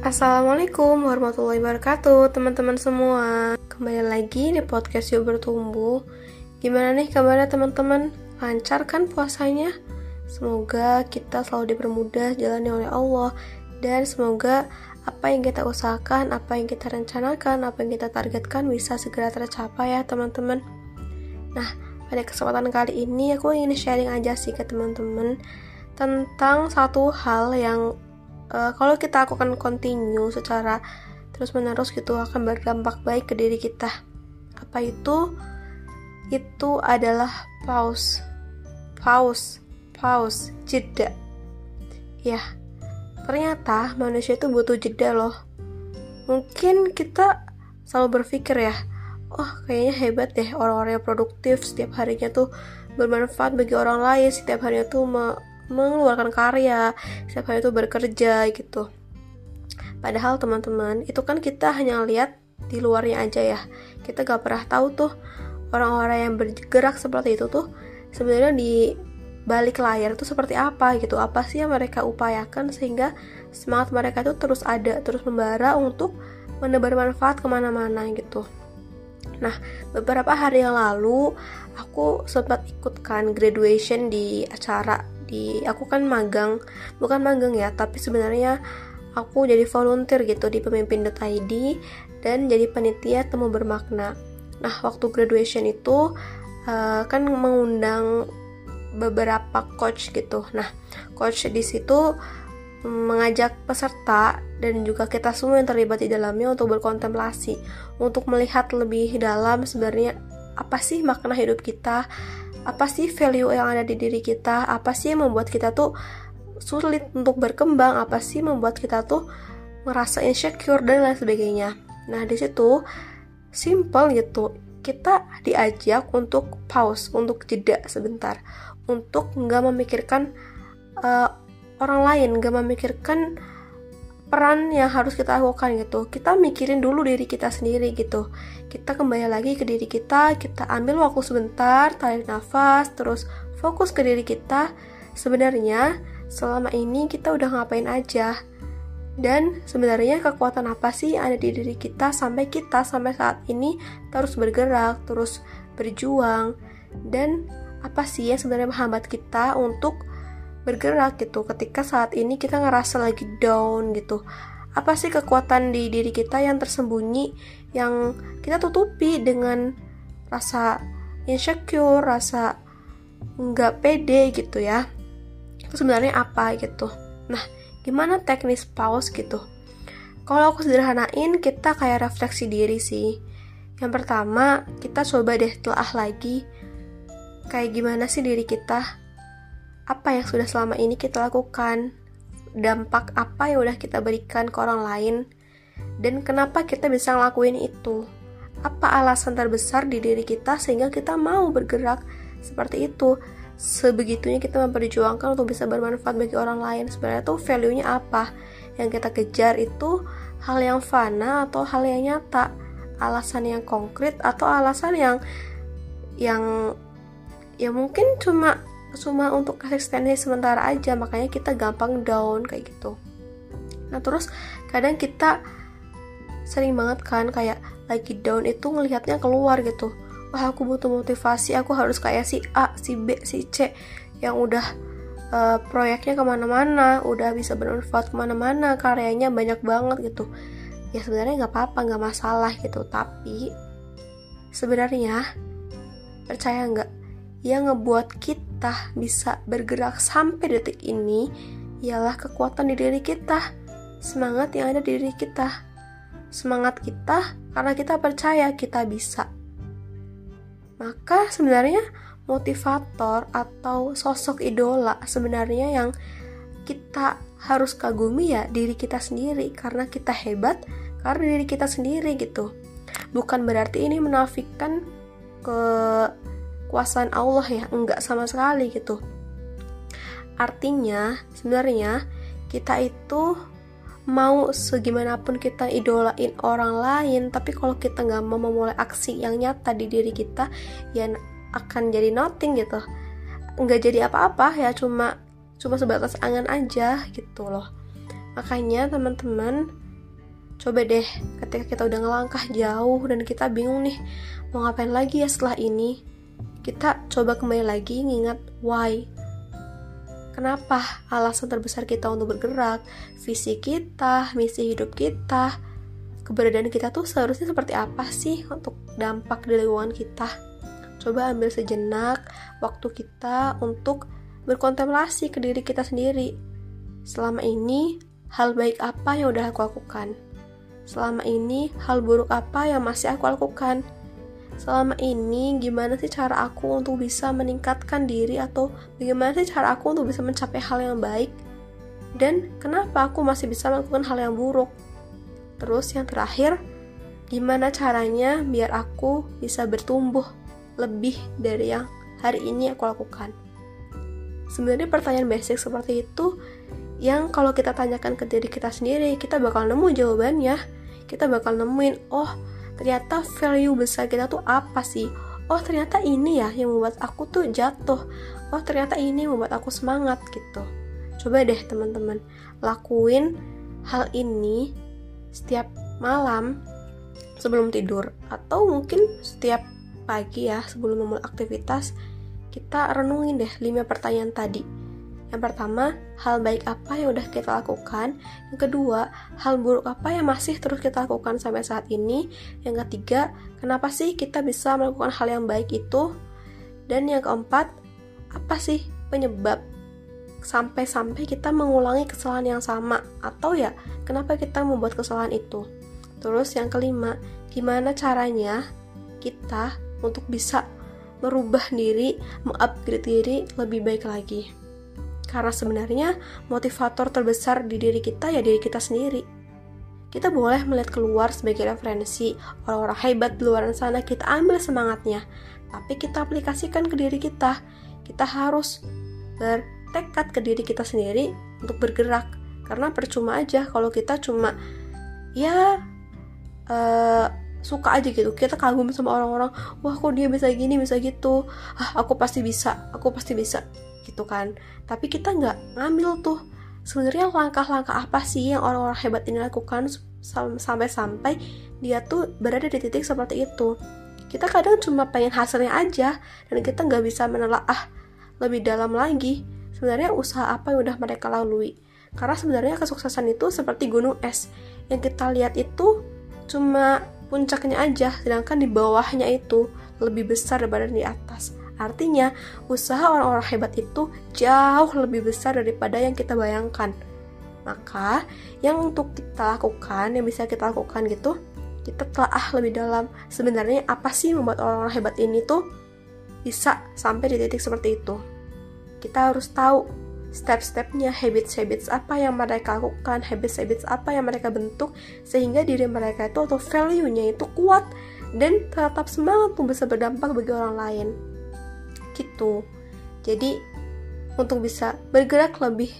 Assalamualaikum warahmatullahi wabarakatuh teman-teman semua Kembali lagi di podcast Yuk Bertumbuh Gimana nih kabarnya teman-teman? Lancar kan puasanya? Semoga kita selalu dipermudah jalannya oleh Allah Dan semoga apa yang kita usahakan, apa yang kita rencanakan, apa yang kita targetkan bisa segera tercapai ya teman-teman Nah, pada kesempatan kali ini aku ingin sharing aja sih ke teman-teman tentang satu hal yang uh, kalau kita lakukan continue secara terus menerus gitu akan berdampak baik ke diri kita. Apa itu? Itu adalah pause. Pause. Pause. Jeda. Ya. Ternyata manusia itu butuh jeda loh. Mungkin kita selalu berpikir ya oh kayaknya hebat deh orang-orang yang produktif setiap harinya tuh bermanfaat bagi orang lain setiap harinya tuh mengeluarkan karya setiap hari itu bekerja gitu. Padahal teman-teman itu kan kita hanya lihat di luarnya aja ya. Kita gak pernah tahu tuh orang-orang yang bergerak seperti itu tuh sebenarnya di balik layar itu seperti apa gitu. Apa sih yang mereka upayakan sehingga semangat mereka itu terus ada terus membara untuk menebar manfaat ke mana-mana gitu. Nah, beberapa hari yang lalu aku sempat ikutkan graduation di acara di aku kan magang bukan magang ya tapi sebenarnya aku jadi volunteer gitu di pemimpin.id dan jadi penitia temu bermakna. Nah waktu graduation itu uh, kan mengundang beberapa coach gitu. Nah coach di situ mengajak peserta dan juga kita semua yang terlibat di dalamnya untuk berkontemplasi untuk melihat lebih dalam sebenarnya apa sih makna hidup kita apa sih value yang ada di diri kita? Apa sih yang membuat kita tuh sulit untuk berkembang? Apa sih membuat kita tuh merasa insecure dan lain sebagainya? Nah di situ simple gitu. Kita diajak untuk pause untuk jeda sebentar. Untuk nggak memikirkan uh, orang lain nggak memikirkan peran yang harus kita lakukan gitu. Kita mikirin dulu diri kita sendiri gitu. Kita kembali lagi ke diri kita kita ambil waktu sebentar tarik nafas terus fokus ke diri kita. Sebenarnya selama ini kita udah ngapain aja? Dan sebenarnya kekuatan apa sih yang ada di diri kita sampai kita sampai saat ini terus bergerak terus berjuang? Dan apa sih yang sebenarnya menghambat kita untuk bergerak gitu. Ketika saat ini kita ngerasa lagi down gitu. Apa sih kekuatan di diri kita yang tersembunyi yang kita tutupi dengan rasa insecure rasa nggak pede gitu ya? Itu sebenarnya apa gitu? Nah gimana teknis pause gitu? Kalau aku sederhanain kita kayak refleksi diri sih. Yang pertama kita coba deh telah lagi. Kayak gimana sih diri kita apa yang sudah selama ini kita lakukan, dampak apa yang udah kita berikan ke orang lain, dan kenapa kita bisa ngelakuin itu. Apa alasan terbesar di diri kita sehingga kita mau bergerak seperti itu. Sebegitunya kita memperjuangkan untuk bisa bermanfaat bagi orang lain. Sebenarnya tuh value-nya apa? Yang kita kejar itu hal yang fana atau hal yang nyata? Alasan yang konkret atau alasan yang yang ya mungkin cuma cuma untuk eksistensi sementara aja makanya kita gampang down kayak gitu. Nah terus kadang kita sering banget kan kayak lagi down itu ngelihatnya keluar gitu. Wah aku butuh motivasi aku harus kayak si A si B si C yang udah uh, proyeknya ke mana-mana udah bisa bermanfaat ke mana-mana karyanya banyak banget gitu. Ya sebenarnya nggak apa-apa nggak masalah gitu. Tapi sebenarnya percaya nggak? Yang ngebuat kita bisa bergerak sampai detik ini ialah kekuatan di diri kita, semangat yang ada di diri kita. Semangat kita karena kita percaya kita bisa. Maka sebenarnya motivator atau sosok idola sebenarnya yang kita harus kagumi ya diri kita sendiri karena kita hebat karena diri kita sendiri gitu. Bukan berarti ini menafikan ke kekuasaan Allah ya enggak sama sekali gitu. Artinya sebenarnya kita itu mau segimanapun kita idolain orang lain tapi kalau kita nggak mau memulai aksi yang nyata di diri kita ya akan jadi nothing gitu. Nggak jadi apa-apa ya cuma cuma sebatas angan aja gitu loh. Makanya teman-teman Coba deh, ketika kita udah ngelangkah jauh dan kita bingung nih, mau ngapain lagi ya setelah ini? Kita coba kembali lagi ngingat why. Kenapa alasan terbesar kita untuk bergerak, visi kita, misi hidup kita, keberadaan kita tuh seharusnya seperti apa sih untuk dampak di lingkungan kita? Coba ambil sejenak waktu kita untuk berkontemplasi ke diri kita sendiri. Selama ini, hal baik apa yang udah aku lakukan? Selama ini, hal buruk apa yang masih aku lakukan? Selama ini, gimana sih cara aku untuk bisa meningkatkan diri atau bagaimana sih cara aku untuk bisa mencapai hal yang baik? Dan kenapa aku masih bisa melakukan hal yang buruk? Terus yang terakhir, gimana caranya biar aku bisa bertumbuh lebih dari yang hari ini aku lakukan? Sebenarnya pertanyaan basic seperti itu yang kalau kita tanyakan ke diri kita sendiri, kita bakal nemu jawabannya kita bakal nemuin oh ternyata value besar kita tuh apa sih? Oh ternyata ini ya yang membuat aku tuh jatuh. Oh ternyata ini yang membuat aku semangat gitu. Coba deh teman-teman lakuin hal ini setiap malam sebelum tidur atau mungkin setiap pagi ya sebelum memulai aktivitas. Kita renungin deh 5 pertanyaan tadi yang pertama, hal baik apa yang udah kita lakukan. Yang kedua, hal buruk apa yang masih terus kita lakukan sampai saat ini. Yang ketiga, kenapa sih kita bisa melakukan hal yang baik itu. Dan yang keempat, apa sih penyebab sampai-sampai kita mengulangi kesalahan yang sama. Atau ya, kenapa kita membuat kesalahan itu. Terus yang kelima, gimana caranya kita untuk bisa merubah diri, mengupgrade diri lebih baik lagi. Karena sebenarnya motivator terbesar di diri kita ya diri kita sendiri. Kita boleh melihat keluar sebagai referensi orang-orang hebat di luar sana, kita ambil semangatnya. Tapi kita aplikasikan ke diri kita. Kita harus bertekad ke diri kita sendiri untuk bergerak. Karena percuma aja kalau kita cuma ya uh, suka aja gitu kita kagum sama orang-orang wah kok dia bisa gini bisa gitu ah aku pasti bisa aku pasti bisa gitu kan. Tapi kita nggak ngambil tuh. Sebenarnya langkah-langkah apa sih yang orang-orang hebat ini lakukan sampai-sampai dia tuh berada di titik seperti itu? Kita kadang cuma pengen hasilnya aja dan kita nggak bisa menelaah lebih dalam lagi. Sebenarnya usaha apa yang udah mereka lalui? Karena sebenarnya kesuksesan itu seperti gunung es. Yang kita lihat itu cuma puncaknya aja sedangkan di bawahnya itu lebih besar daripada di atas Artinya, usaha orang-orang hebat itu jauh lebih besar daripada yang kita bayangkan. Maka, yang untuk kita lakukan, yang bisa kita lakukan gitu, kita telah lebih dalam. Sebenarnya apa sih membuat orang-orang hebat ini tuh bisa sampai di titik seperti itu? Kita harus tahu step-stepnya, habits-habits apa yang mereka lakukan, habits-habits apa yang mereka bentuk, sehingga diri mereka itu atau value-nya itu kuat dan tetap semangat untuk bisa berdampak bagi orang lain gitu. Jadi untuk bisa bergerak lebih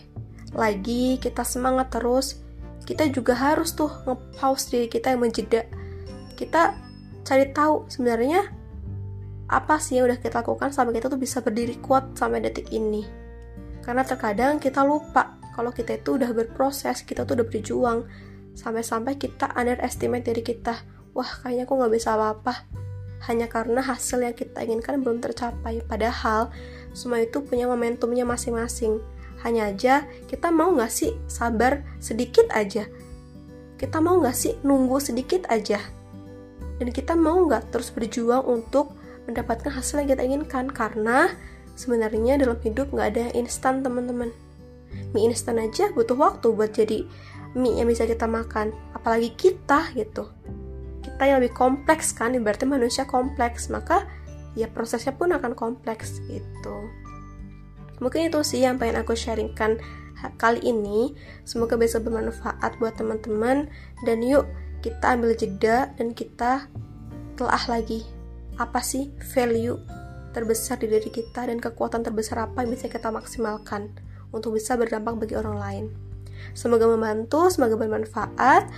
lagi kita semangat terus kita juga harus tuh nge-pause diri kita yang menjeda. Kita cari tahu sebenarnya apa sih yang udah kita lakukan sampai kita tuh bisa berdiri kuat sampai detik ini. Karena terkadang kita lupa kalau kita itu udah berproses kita tuh udah berjuang. Sampai-sampai kita underestimate diri kita. Wah kayaknya aku nggak bisa apa-apa hanya karena hasil yang kita inginkan belum tercapai. Padahal semua itu punya momentumnya masing-masing. Hanya aja kita mau nggak sih sabar sedikit aja. Kita mau nggak sih nunggu sedikit aja. Dan kita mau nggak terus berjuang untuk mendapatkan hasil yang kita inginkan. Karena sebenarnya dalam hidup nggak ada yang instan teman-teman. Mie instan aja butuh waktu buat jadi mie yang bisa kita makan. Apalagi kita gitu kita yang lebih kompleks kan berarti manusia kompleks maka ya prosesnya pun akan kompleks gitu mungkin itu sih yang pengen aku sharingkan kali ini semoga bisa bermanfaat buat teman-teman dan yuk kita ambil jeda dan kita telah lagi apa sih value terbesar di diri kita dan kekuatan terbesar apa yang bisa kita maksimalkan untuk bisa berdampak bagi orang lain. Semoga membantu, semoga bermanfaat.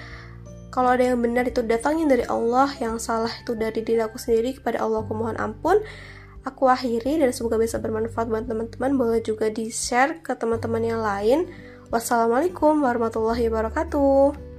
Kalau ada yang benar itu datangnya dari Allah, yang salah itu dari diri aku sendiri kepada Allah aku mohon ampun. Aku akhiri dan semoga bisa bermanfaat buat teman-teman. Boleh juga di-share ke teman-teman yang lain. Wassalamualaikum warahmatullahi wabarakatuh.